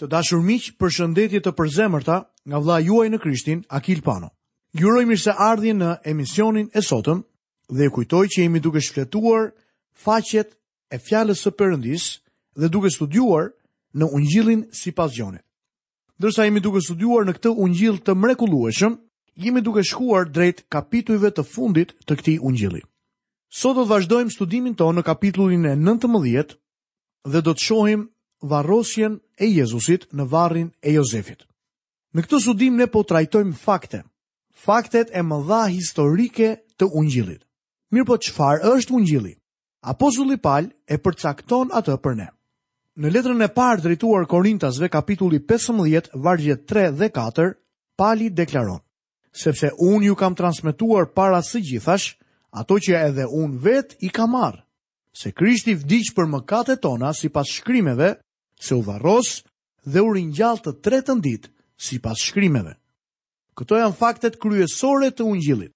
Të dashur miq, përshëndetje të përzemërta nga vëlla juaj në Krishtin, Akil Pano. Ju uroj mirëseardhje në emisionin e sotëm dhe ju kujtoj që jemi duke shfletuar faqet e fjalës së Perëndisë dhe duke studiuar në Ungjillin sipas Gjonit. Ndërsa jemi duke studiuar në këtë Ungjill të mrekullueshëm, jemi duke shkuar drejt kapitujve të fundit të këtij Ungjilli. Sot do të vazhdojmë studimin tonë në kapitullin e 19 dhe do të shohim varrosjen e Jezusit në varrin e Jozefit. Në këtë studim ne po trajtojmë fakte, faktet e mëdha historike të ungjillit. Mirëpo çfarë është ungjilli? Apostulli Pal e përcakton atë për ne. Në letrën e parë drejtuar Korintasve kapitulli 15 vargjet 3 dhe 4, Pali deklaron: Sepse unë ju kam transmetuar para së gjithash ato që edhe unë vetë i kam marrë. se Krishti vdiq për mëkatet tona sipas shkrimeve, se u varros dhe u ringjall të tretën ditë sipas shkrimeve. Këto janë faktet kryesore të ungjillit.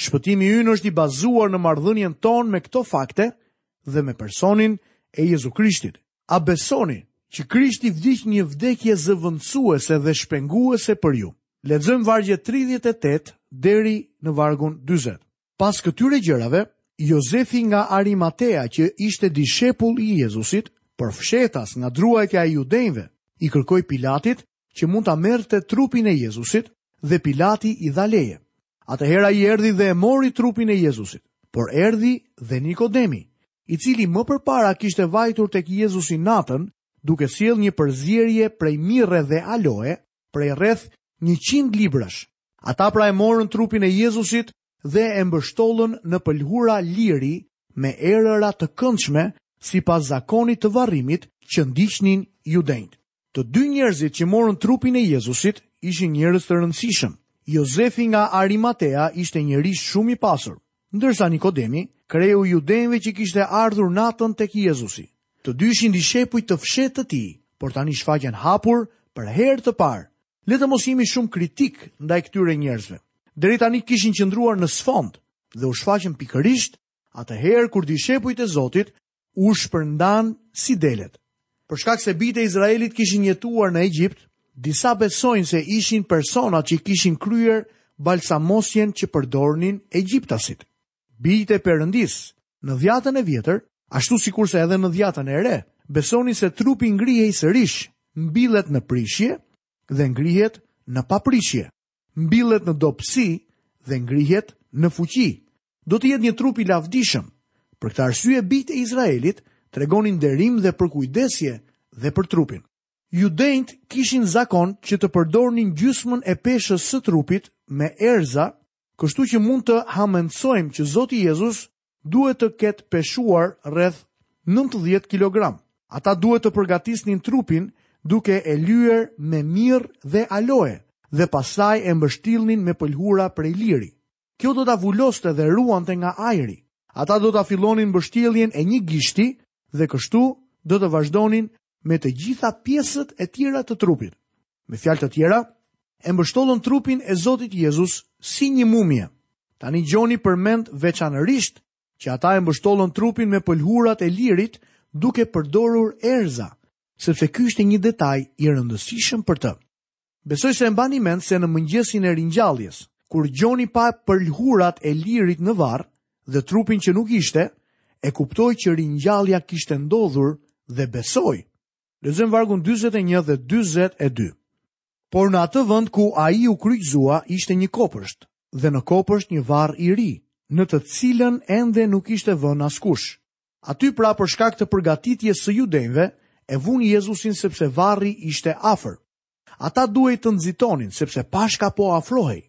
Shpëtimi ynë është i bazuar në marrëdhënien tonë me këto fakte dhe me personin e Jezu Krishtit. A besoni që Krishti vdiq një vdekje zëvëndësuese dhe shpenguese për ju? Lexojmë vargjet 38 deri në vargun 40. Pas këtyre gjërave, Jozefi nga Arimatea që ishte dishepull i Jezusit, por fshehtas nga druajtja e judenjve, i kërkoi Pilatit që mund ta merrte trupin e Jezusit dhe Pilati i dha leje. Atëherë ai erdhi dhe e mori trupin e Jezusit, por erdhi dhe Nikodemi, i cili më përpara kishte vajtur tek Jezusi natën, duke sjellë një përzierje prej mirre dhe aloe, prej rreth 100 librash, Ata pra e morën trupin e Jezusit dhe e mbështollën në pëlhura liri me erëra të këndshme sipas zakonit të varrimit që ndiqnin judenjtë. Të dy njerëzit që morën trupin e Jezusit ishin njerëz të rëndësishëm. Jozefi nga Arimatea ishte njeri shumë i pasur, ndërsa Nikodemi, kreu i judenjve që kishte ardhur natën tek Jezusi. Të dy ishin dishepuj të fshehtë të tij, por tani shfaqen hapur për herë të parë Le të mos jemi shumë kritikë ndaj këtyre njerëzve. Deri tani kishin qëndruar në sfond dhe u shfaqën pikërisht atëherë kur dishepujt e Zotit u shpërndanë si delet. Për shkak se bijtë e Izraelit kishin jetuar në Egjipt, disa besojnë se ishin personat që kishin kryer balsamosjen që përdornin egjiptasit. Bijtë e Perëndisë, në Dhjatën e Vjetër, ashtu sikurse edhe në Dhjatën e Re, besonin se trupi ngrihej sërish, mbillet në prishje dhe ngrihet në paprishje, mbillet në dobësi dhe ngrihet në fuqi. Do të jetë një trup i lavdishëm. Për këtë arsye bijtë e Izraelit tregonin nderim dhe përkujdesje dhe për trupin. Judenjtë kishin zakon që të përdornin gjysmën e peshës së trupit me erëza Kështu që mund të hamendësojmë që Zoti Jezus duhet të ketë peshuar rreth 90 kilogram. Ata duhet të përgatisnin trupin duke e lyer me mirrë dhe aloe dhe pastaj e mbështillnin me pëlhura prej liri. Kjo do ta vuloste dhe ruante nga ajri. Ata do ta fillonin mbështjelljen e një gishti dhe kështu do të vazhdonin me të gjitha pjesët e tjera të trupit. Me fjalë të tjera, e mbështollën trupin e Zotit Jezus si një mumje. Tani Gjoni përmend veçanërisht që ata e mbështollën trupin me pëlhurat e lirit duke përdorur erëza, sepse ky ishte një detaj i rëndësishëm për të. Besoj se e mbani mend se në mëngjesin e ringjalljes, kur Gjoni pa pëlhurat e lirit në varr dhe trupin që nuk ishte, e kuptoi që ringjallja kishte ndodhur dhe besoi. Lexojmë vargun 41 dhe 42. Por në atë vend ku ai u kryqëzua ishte një kopësht dhe në kopësht një varr i ri, në të cilën ende nuk ishte vënë askush. Aty pra për shkak të përgatitjes së judenjve, e vunë Jezusin sepse varri ishte afër. Ata duhej të nxitonin sepse Pashka po afrohej,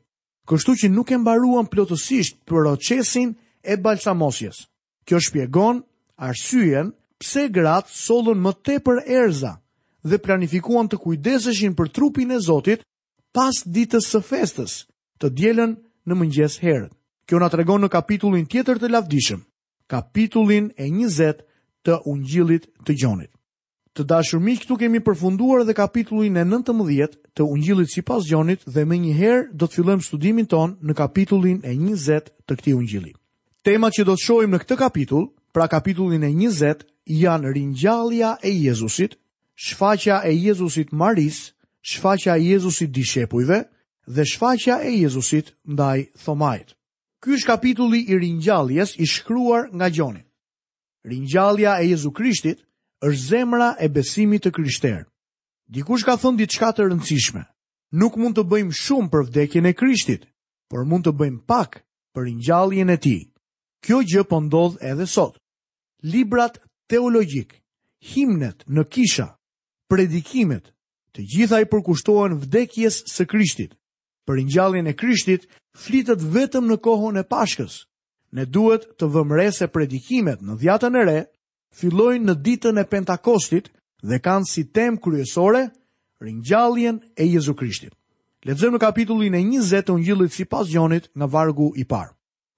kështu që nuk e mbaruan plotësisht procesin e balsamosjes. Kjo shpjegon arsyen pse gratë sollën më tepër erëza dhe planifikuan të kujdeseshin për trupin e Zotit pas ditës së festës, të dielën në mëngjes herët. Kjo na tregon në kapitullin tjetër të lavdishëm, kapitullin e 20 të Ungjillit të Gjonit. Të dashur miq këtu kemi përfunduar edhe kapitullin e nëntëmbëdhjetë të Ungjillit sipas Gjonit dhe menjëherë do të fillojmë studimin tonë në kapitullin e njëzet të këtij Ungjilli. Temat që do të shohim në këtë kapitull, pra kapitullin e njëzet, janë ringjallja e Jezusit, shfaqja e Jezusit Marisë, shfaqja e Jezusit dishepujve dhe shfaqja e Jezusit ndaj Thomait. Ky është kapitulli i ringjalljes i shkruar nga Gjoni. Ringjallja e Jezu Krishtit është zemra e besimit të krishterë. Dikush ka thënë diçka të rëndësishme. Nuk mund të bëjmë shumë për vdekjen e Krishtit, por mund të bëjmë pak për ringjalljen e tij. Kjo gjë po ndodh edhe sot. Librat teologjikë, himnet në kisha, predikimet, të gjitha i përkushtohen vdekjes së Krishtit. Për ringjalljen e Krishtit flitet vetëm në kohën e Pashkës, Ne duhet të vëmë re se predikimet në Dhiatën e Re fillojnë në ditën e Pentakostit dhe kanë si temë kryesore ringjalljen e Jezu Krishtit. Lexojmë në kapitullin e 20 të Ungjillit sipas Gjonit nga vargu i parë.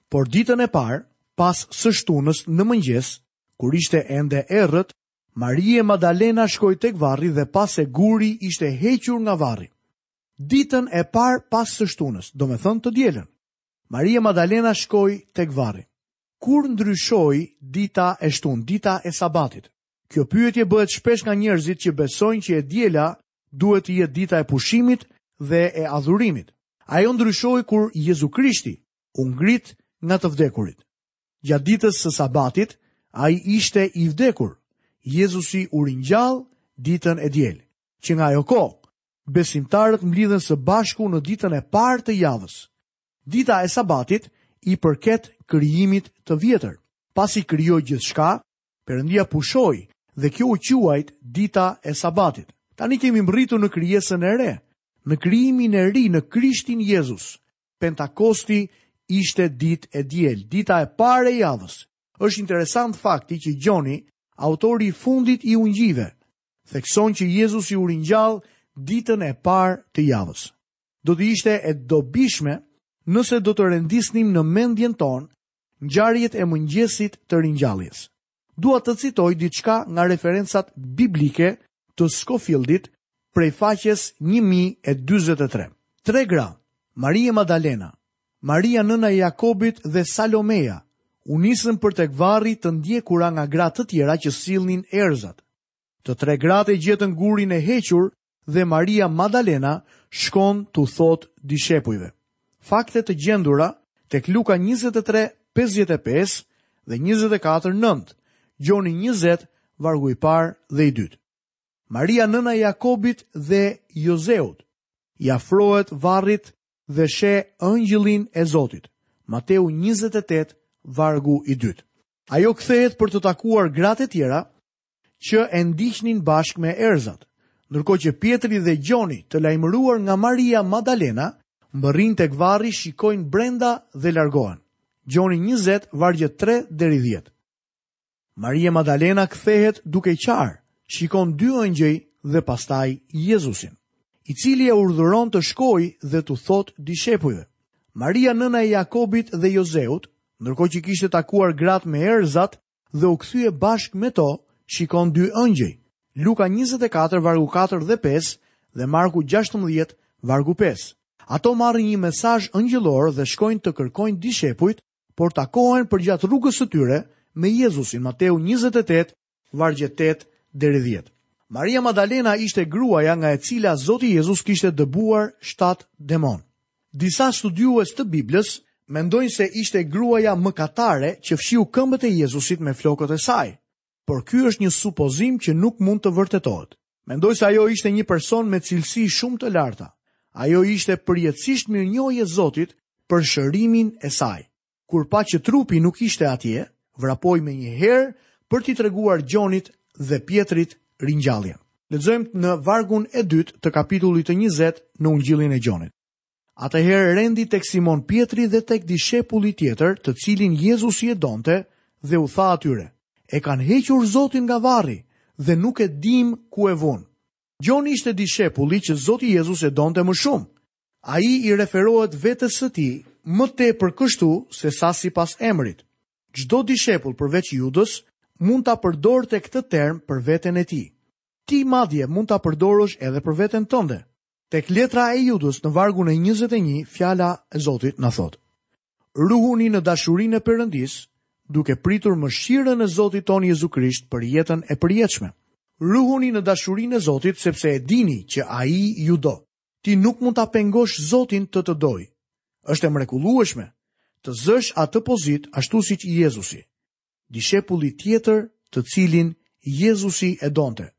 Por ditën e parë, pas së shtunës në mëngjes, kur ishte ende errët, Marie Madalena shkoi tek varri dhe pa se guri ishte hequr nga varri. Ditën e parë pas së shtunës, domethënë të dielën. Maria Madalena shkoi tek varri. Kur ndryshoi dita e shtunë, dita e Sabatit? Kjo pyetje bëhet shpesh nga njerëzit që besojnë që e diela duhet të jetë dita e pushimit dhe e adhurimit. Ajo ndryshoi kur Jezu Krishti u ngrit nga të vdekurit. Gjatë ditës së Sabatit, ai ishte i vdekur. Jezusi u ringjall ditën e diel. Që nga ajo kohë, besimtarët mblidhen së bashku në ditën e parë të javës. Dita e sabatit i përket krijimit të vjetër. Pasi krijoi gjithçka, Perëndia pushoi dhe kjo u quajt dita e sabatit. Tani kemi mbërritur në krijesën e re, në krijimin e ri në Krishtin Jezus. Pentakosti ishte ditë e diel, dita e parë e javës. Është interesant fakti që Gjoni, autori i fundit i ungjijve, thekson që Jezusi u ringjall ditën e parë të javës. Do të ishte e dobishme nëse do të rendisnim në mendjen tonë ngjarjet e mëngjesit të ringjalljes. Dua të citoj diçka nga referencat biblike të Skofildit prej faqes 1043. Tre gra, Marie Madalena, Maria nëna e Jakobit dhe Salomeja, u nisën për tek varri të ndjekura nga gra të tjera që sillnin erëzat. Të tre gratë e gjetën gurin e hequr dhe Maria Madalena shkon t'u thotë dishepujve. Fakte të gjendura tek Luka njëzet e tre pesëdhjetë e pesë dhe njëzet e katër nëntë, Gjoni njëzet vargu i parë dhe i dytë. Maria nëna e Jakobit dhe Jozeut i afrohet varrit dhe sheh ëngjëllin e Zotit. Mateu 28, vargu i dytë. Ajo kthehet për të takuar gratë e tjera që e ndiqnin bashkë me erëzat, ndërkohë që Pjetri dhe Gjoni, të lajmëruar nga Maria Madalena, mbërrijnë tek varri, shikojnë brenda dhe largohen. Gjoni 20, vargjet 3 deri 10. Maria Madalena kthehet duke qarë, shikon dy ëngjëj dhe pastaj Jezusin, i cili e urdhëron të shkojë dhe t'u thotë dishepujve. Maria nëna e Jakobit dhe Jozeut, ndërkohë që kishte takuar gratë me erëzat dhe u kthye bashkë me to, shikon dy ëngjëj, Luka 24 vargu 4 dhe 5 dhe Marku 16 vargu 5. Ato marrin një mesazh ëngjëllor dhe shkojnë të kërkojnë dishepujt por takohen përgjatë rrugës së tyre me Jezusin, Mateu njëzet e tetë, vargjet tetë deri dhjetë. Maria Madalena ishte gruaja nga e cila Zoti Jezus kishte dëbuar shtatë demonë. Disa studiues të Biblës mendojnë se ishte gruaja mëkatare që fshiu këmbët e Jezusit me flokët e saj. por ky është një supozim që nuk mund të vërtetohet. Mendoj se ajo ishte një person me cilësi shumë të larta. Ajo ishte përjetësisht mirënjohëse Zotit për shërimin e saj. Kur pa që trupi nuk ishte atje, vrapoi menjëherë për t'i treguar Gjonit dhe Pjetrit ringjalljen. Lexojmë në vargun e dytë të kapitullit të 20 në Ungjillin e Gjonit. Atëherë rendi tek Simon Pjetri dhe tek dishepulli tjetër, të cilin Jezusi e donte, dhe u tha atyre, E kanë hequr Zotin nga varri, dhe nuk e dimë ku e vunë. Gjoni ishte dishepulli që Zoti Jezus e donte më shumë. Ai i referohet vetes së tij më tepër kështu sesa sipas emrit. Çdo dishepull përveç Judës mund ta përdorte këtë term për veten e tij. Ti madje mund ta përdorësh edhe për veten tënde. Tek letra e Judës në vargun e njëzet e një fjala e Zotit na thotë, Ruhuni në dashurinë e Perëndisë, duke pritur mëshirën e Zotit tonë Jezu Krisht për jetën e përjetshme. Ruhuni në dashurinë e Zotit sepse e dini që Ai ju do. Ti nuk mund ta pengosh Zotin të të dojë. Është e mrekullueshme të zësh atë pozitë ashtu siç Jezusi, dishepulli tjetër të cilin Jezusi e donte,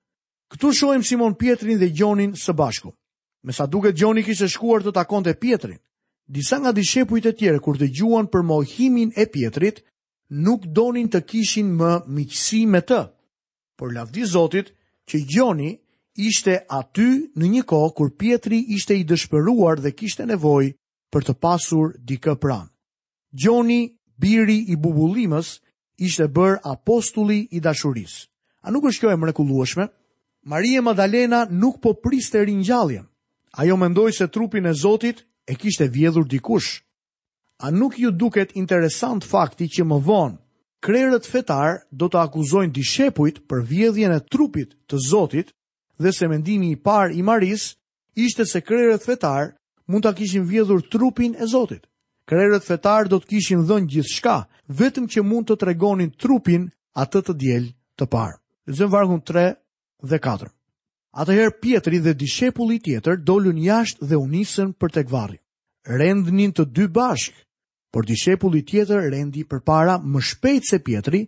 Këtu shohim Simon Pjetrin dhe Gjonin së bashku. Me sa duket Gjoni kishte shkuar të takonte Pjetrin. Disa nga dishepujt e tjerë kur dëgjuan për mohimin e Pjetrit, nuk donin të kishin më miqësi me të. Por lavdi Zotit që Gjoni ishte aty në një kohë kur Pjetri ishte i dëshpëruar dhe kishte nevojë për të pasur dikë pranë. Gjoni, biri i Bubullimës, ishte bërë apostulli i dashurisë. A nuk është kjo e mrekullueshme? Maria Madalena nuk po priste ringjalljen. Ajo mendoi se trupin e Zotit e kishte vjedhur dikush. A nuk ju duket interesant fakti që më vonë krerët fetarë do të akuzojnë dishepujt për vjedhjen e trupit të Zotit dhe se mendimi i parë i Marisë ishte se krerët fetarë mund ta kishin vjedhur trupin e Zotit. Krerët fetarë do të kishin dhënë gjithçka, vetëm që mund të tregonin trupin atë të diel të parë. Lexojmë vargun 3 dhe 4. Atëherë Pjetri dhe dishepulli tjetër dolën jashtë dhe u nisën për tek varri. Rendnin të dy bashkë, por dishepulli tjetër rendi përpara më shpejt se Pjetri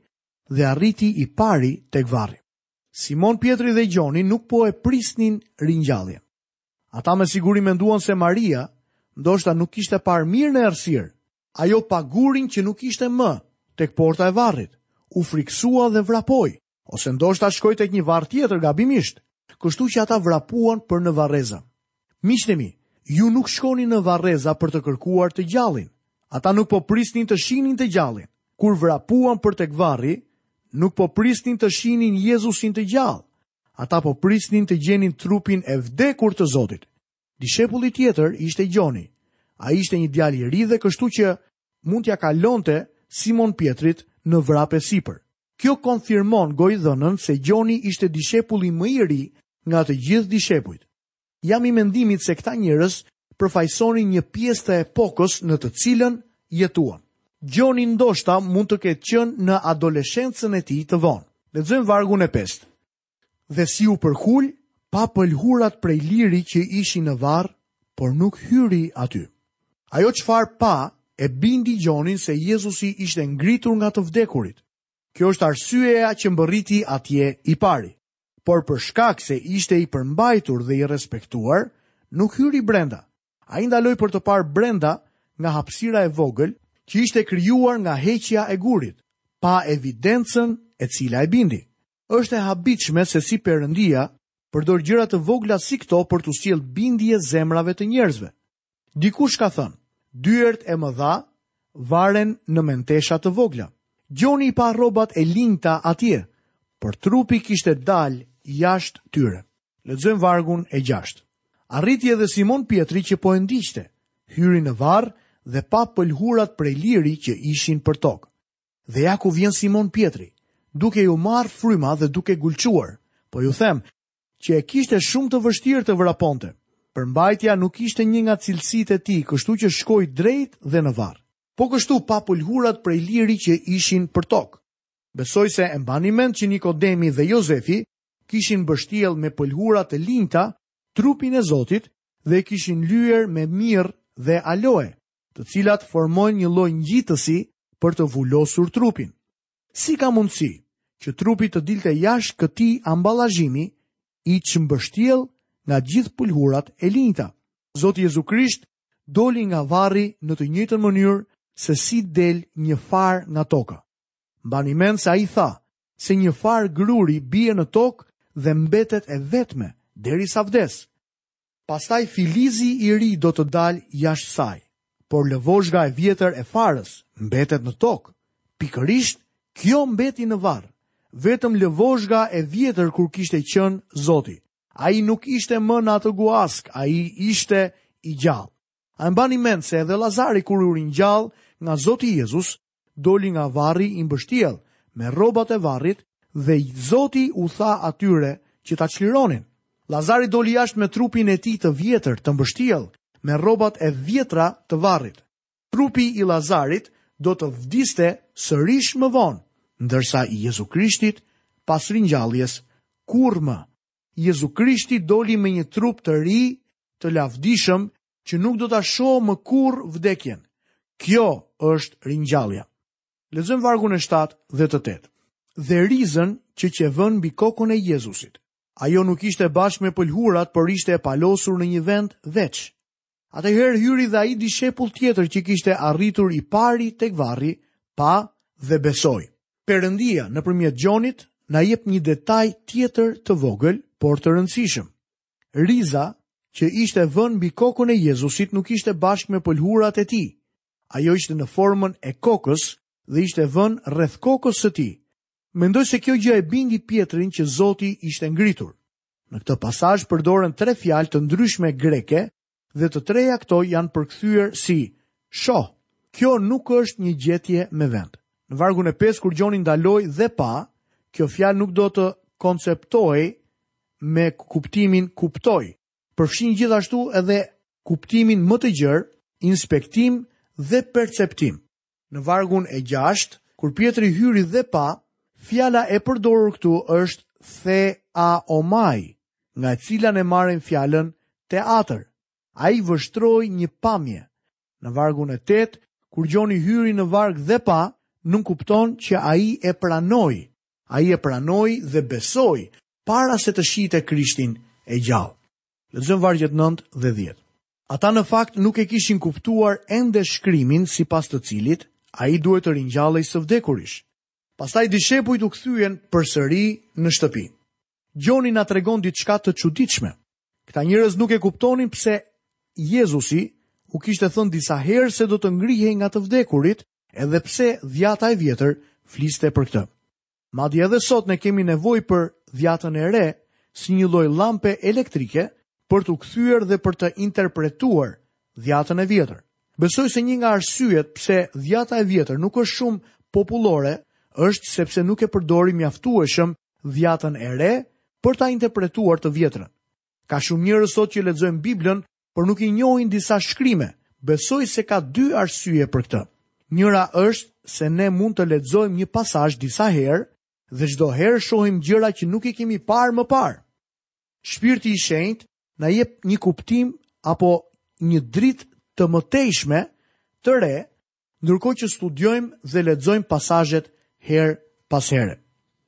dhe arriti i pari tek varri. Simon Pjetri dhe Gjoni nuk po e prisnin ringjalljen. Ata me siguri menduan se Maria ndoshta nuk kishte parë mirë në errësirë. Ajo pa gurin që nuk ishte më tek porta e varrit, u frikësua dhe vrapoi, ose ndoshta shkoi tek një varr tjetër gabimisht, kështu që ata vrapuan për në varreza. Miqtë e mi, ju nuk shkoni në varreza për të kërkuar të gjallin. Ata nuk po prisnin të shihnin të gjallin. Kur vrapuan për tek varri, nuk po prisnin të shihnin Jezusin të gjallë. Ata po prisnin të gjenin trupin e vdekur të Zotit. Dishepulli tjetër ishte Gjoni. Ai ishte një djalë i ri dhe kështu që mund t'ia kalonte Simon Pjetrit në vrap e sipër. Kjo konfirmon gojëdhënën se Gjoni ishte dishepulli më i ri nga të gjithë dishepujt. Jam i mendimit se këta njerëz përfaqësonin një pjesë të epokës në të cilën jetuan. Gjoni ndoshta mund të ketë qenë në adoleshencën e tij të vonë. Lexojmë vargun e pestë. Dhe si u përkul, pa pëlhurat prej liri që ishin në varr, por nuk hyri aty. Ajo çfarë pa e bindi Gjonin se Jezusi ishte ngritur nga të vdekurit. Kjo është arsyeja që mbërriti atje i pari. por për shkak se ishte i përmbajtur dhe i respektuar, nuk hyri brenda. Ai ndaloi për të parë brenda nga hapësira e vogël që ishte krijuar nga heqja e gurit, pa evidencën e cila e bindi. Është e habitshme se si Perëndia përdor gjëra të vogla si këto për t'u sjellë bindje zemrave të njerëzve. Dikush ka thënë, dyert e mëdha varen në mentesha të vogla. Gjoni i pa rrobat e linjta atje, por trupi kishte dalë jashtë tyre. Lexojmë vargun e gjashtë. Arriti edhe Simon Pjetri që po e ndiqte, hyri në varr dhe pa pëlhurat prej liri që ishin për tokë. Dhe ja ku vjen Simon Pjetri, duke iu marrë fryma dhe duke gulçuar, po ju them, që e kishte shumë të vështirë të vraponte. Përmbajtja nuk ishte një nga cilësitë e tij, kështu që shkoi drejt dhe në varr. Po kështu pa pëlhurat prej liri që ishin përtokë. Besoj se e mbani mend që Nikodemi dhe Jozefi kishin mbështjellë me pëlhura të linjta trupin e Zotit dhe e kishin lyer me mirrë dhe aloe, të cilat formojnë një lloj ngjitësi për të vulosur trupin. Si ka mundësi që trupi të dilte jashtë këtij ambalazhimi i çmbështjellë nga gjithë pëlhurat e linjta? Zoti Jezu Krisht doli nga varri në të njëjtën mënyrë sesi del një farë nga toka. Mbani mend se ai tha se një farë gruri bie në tokë dhe mbetet e vetme derisa vdes. Pastaj Filizi i ri do të dalë jashtë saj, por lëvozhga e vjetër e farës mbetet në tokë. Pikërisht kjo mbeti në varr. Vetëm lëvozhga e vjetër ku kishte qenë Zoti. Ai nuk ishte më në atë guaskë, ai ishte i gjallë. A e mbani mend se edhe Lazari kur u ringjall nga Zoti Jezus, doli nga varri i mbështjellë me rrobat e varrit dhe Zoti u tha atyre që ta çlironin. Lazari doli jashtë me trupin e tij të vjetër të mbështjellë me rrobat e vjetra të varrit. Trupi i Lazarit do të vdiste sërish më vonë, ndërsa i Jezu Krishtit pas ringjalljes kurrë më. Jezu Krishti doli me një trup të ri të lavdishëm që nuk do ta shohë më kurrë vdekjen. Kjo është ringjallja. Lexojmë vargun e 7 dhe të 8. Dhe rizën që qe vënë mbi kokën e Jezusit. Ajo nuk ishte bashkë me pëlhurat, por ishte e palosur në një vend veç. Atëherë hyri dhe ai dishepull tjetër që kishte arritur i pari tek varri, pa dhe besoi. Perëndia nëpërmjet Gjonit na jep një detaj tjetër të vogël, por të rëndësishëm. Riza, që ishte vënë mbi kokën e Jezusit, nuk ishte bashkë me pëlhurat e tij. Ajo ishte në formën e kokës dhe ishte vënë rreth kokës së tij. Mendoj se kjo gjë e bindi Pjetrin që Zoti ishte ngritur. Në këtë pasazh përdoren tre fjalë të ndryshme greke dhe të treja këto janë përkthyer si shoh. Kjo nuk është një gjetje me vend. Në vargun e 5 kur Gjoni ndaloi dhe pa, kjo fjalë nuk do të konceptohej me kuptimin kuptoj. Përfshin gjithashtu edhe kuptimin më të gjerë, inspektim dhe perceptim. Në vargun e gjashtë, kur Pjetri hyri dhe pa, fjala e përdorur këtu është theaomai, nga e cila ne marrim fjalën teatër. Ai vështroi një pamje. Në vargun e tetë, kur Gjoni hyri në varr dhe pa, nënkupton që ai e pranoi. Ai e pranoi dhe besoi para se të shihte Krishtin e gjallë. Lexojmë vargjet nëntë dhe dhjetë. Ata në fakt nuk e kishin kuptuar ende shkrimin sipas të cilit ai duhej të ringjallej së vdekurish. Pastaj dishepujt u kthyen përsëri në shtëpi. Gjoni na tregon diçka të çuditshme. Këta njerëz nuk e kuptonin pse Jezusi u kishte thënë disa herë se do të ngrihej nga të vdekurit, edhe pse dhjata e vjetër fliste për këtë. Madje edhe sot ne kemi nevojë për dhjatën e re si një lloj llampe elektrike për t'u kthyer dhe për të interpretuar dhjatën e vjetër. Besoj se një nga arsyet pse dhjata e vjetër nuk është shumë popullore është sepse nuk e përdorim mjaftueshëm dhjatën e re për ta interpretuar të vjetrën. Ka shumë njerëz sot që lexojnë Biblën por nuk i njohin disa shkrime. Besoj se ka dy arsye për këtë. Njëra është se ne mund të lexojmë një pasazh disa herë dhe çdo herë shohim gjëra që nuk i kemi parë më parë. Shpirti i Shenjtë na jep një kuptim apo një dritë të mëtejshme të re ndërkohë që studiojmë dhe lexojmë pasazhet herë pas here.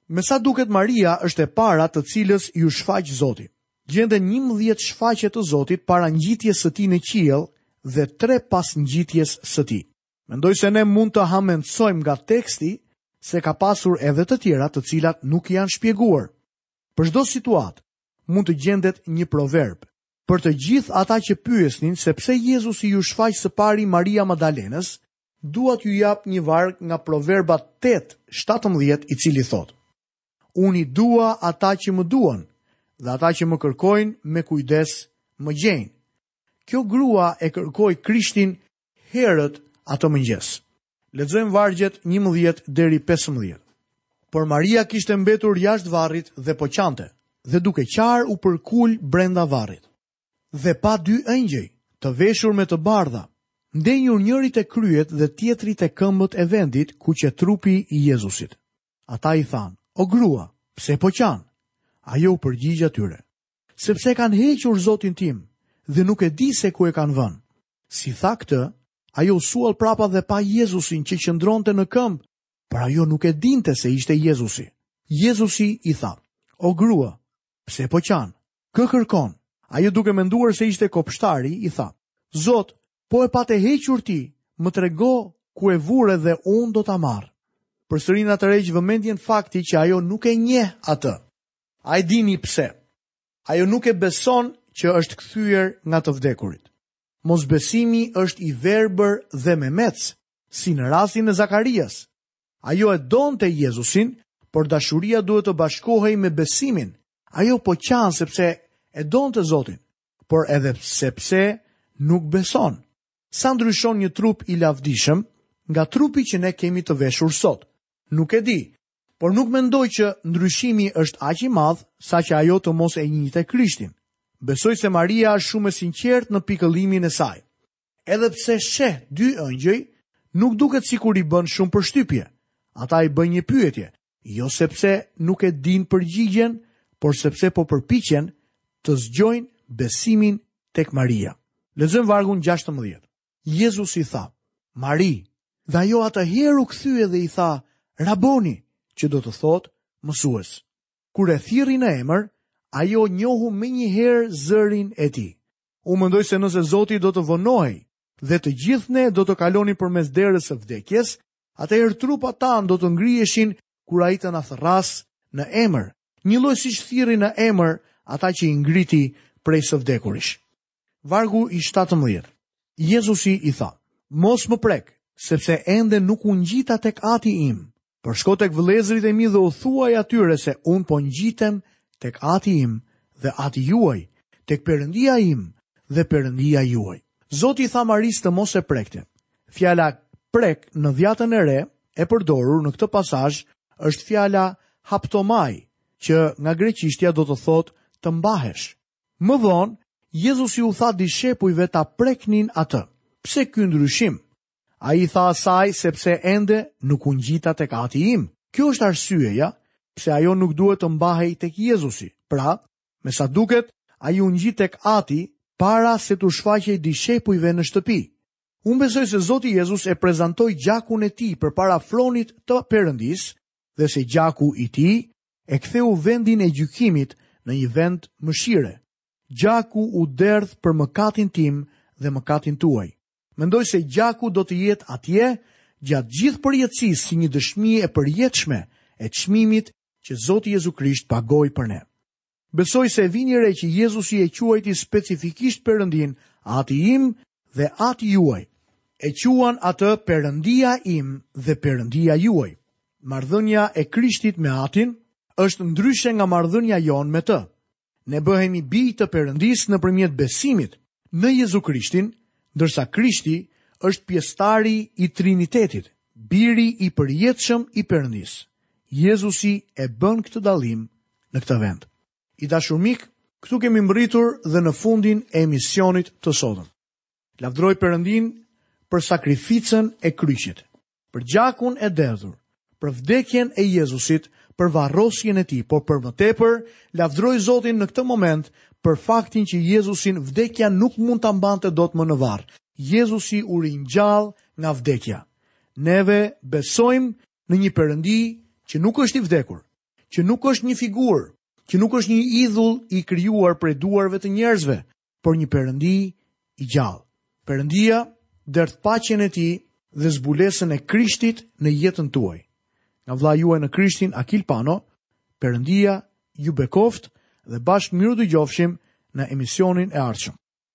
Me sa duket Maria është e para të cilës iu shfaq Zoti. Gjenden 11 shfaqje të Zotit para ngjitjes së tij në qiell dhe 3 pas ngjitjes së tij. Mendoj se ne mund të hamendësojmë nga teksti se ka pasur edhe të tjera të cilat nuk janë shpjeguar. Për çdo situatë mund të gjendet një proverb, Për të gjithë ata që pyesnin se pse Jezusi iu shfaq së pari Maria Madalenës, dua t'ju jap një varg nga Proverbat tetë, shtatëmbëdhjetë i cili thotë, Unë i dua ata që më duan, dhe ata që më kërkojnë me kujdes më gjejnë. Kjo grua e kërkoi Krishtin herët atë mëngjes. Lexojmë vargjet njëmbëdhjetë deri pesëmbëdhjetë. Por Maria kishte mbetur jashtë varrit dhe po qante, dhe duke qarë u përkul brenda varrit. Dhe pa dy engjëj, të veshur me të bardha, ndenjur njëri te kryet dhe tjetri te këmbët e vendit ku qe trupi i Jezusit. Ata i thanë, O grua, pse po qan? Ajo u përgjigj atyre. Sepse e kanë hequr Zotin tim dhe nuk e di se ku e kanë vënë. Si tha këtë, ajo u suall prapa dhe pa Jezusin që qëndronte në këmbë, por ajo nuk e dinte se ishte Jezusi. Jezusi i tha, o grua, pse po qan, kë kërkon? Ajo duke menduar se ishte kopshtari, i tha, Zot, po e pate hequr ti, më trego ku e vure dhe unë do ta marr. Përsëri na tërheq vëmendjen fakti që ajo nuk e njeh atë. A e dini pse? Ajo nuk e beson që është kthyer nga të vdekurit. Mosbesimi është i verbër dhe memec, si në rastin e Zakarias. Ajo e donte Jezusin, por dashuria duhet të bashkohej me besimin. Ajo po qan sepse e donte Zotin, por edhe sepse nuk beson. Sa ndryshon një trup i lavdishëm nga trupi që ne kemi të veshur sot? Nuk e di, Por nuk mendoj që ndryshimi është aq i madh saqë ajo të mos e njihte Krishtin. Besoj se Maria është shumë e sinqertë në pikëllimin e saj. Edhe pse sheh dy engjëj, nuk duket sikur i bën shumë përshtypje. Ata i bëjnë një pyetje, jo sepse nuk e dinë përgjigjen, por sepse po përpiqen të zgjojnë besimin tek Maria. Lexojmë vargun gjashtëmbëdhjetë. Jezusi i tha, Mari, dhe ajo atëherë u kthye dhe i tha, Raboni, që do të thotë, mësues. Kur e thirri në emër, ajo njohu menjëherë zërin e tij. Unë mendoj se nëse Zoti do të vonohej dhe të gjithë ne do të kalonim përmes derës së vdekjes, atëherë trupat tanë do të ngriheshin kur ai të na thërrasë në emër, njëlloj siç thirri në emër ata që i ngriti prej së vdekurish. Vargu i shtatëmbëdhjetë. Jezusi i tha, Mos më prek, sepse ende nuk u ngjita tek Ati im. Por shko tek vëllezërit e mi dhe u thuaj atyre se unë po ngjitem tek Ati im dhe Ati juaj, tek Perëndia im dhe Perëndia juaj. Zoti i tha Marisë të mos e prekte. Fjala prek në Dhjatën e Re e përdorur në këtë pasazh është fjala haptomai, që nga greqishtja do të thotë të mbahesh. Më vonë, Jezusi u tha dishepujve ta preknin atë. Pse ky ndryshim? Ai i tha asaj sepse ende nuk u ngjita tek Ati im. Kjo është arsyeja pse ajo nuk duhet të mbahej tek Jezusi. Pra, me sa duket, ai u ngjit tek Ati para se t'u shfaqej dishepujve në shtëpi. Unë besoj se Zoti Jezus e prezantoi gjakun e tij përpara fronit të Perëndisë dhe se gjaku i tij e ktheu vendin e gjykimit në një vend mëshire. Gjaku u derdh për mëkatin tim dhe mëkatin tuaj. Mendoj se gjaku do të jetë atje gjatë gjithë përjetësisë si një dëshmi e përjetshme e çmimit që Zoti Jezu Krisht pagoi për ne. Besoj se vini re që Jezusi e quajti specifikisht Perëndinë, Ati im dhe Ati juaj, e quan atë Perëndia im dhe Perëndia juaj. Marrëdhënia e Krishtit me Atin është ndryshe nga marrëdhënia jonë me Të. Ne bëhemi bij të Perëndisë nëpërmjet besimit në Jezu Krishtin, ndërsa Krishti është pjesëtari i Trinitetit, Biri i përjetshëm i Perëndisë. Jezusi e bën këtë dallim në këtë vend. I dashur mik, këtu kemi mbrritur dhe në fundin e emisionit të sotëm. Lavdëroj Perëndinë për sakrificën e kryqit, për gjakun e derdhur, për vdekjen e Jezusit, për varrosjen e tij, por për më tepër, lavdëroj Zotin në këtë moment për faktin që Jezusin vdekja nuk mund ta mbante dot më në varr. Jezusi u ringjall nga vdekja. Neve besojmë në një Perëndi që nuk është i vdekur, që nuk është një figurë, që nuk është një idhull i krijuar prej duarve të njerëzve, por një Perëndi i gjallë. Perëndia derdh paqen e tij dhe zbulesën e Krishtit në jetën tuaj. Nga vëllai juaj në Krishtin Akil Pano, Perëndia ju bekoftë dhe bashkë mirudëgjofshim në emisionin e ardhshëm.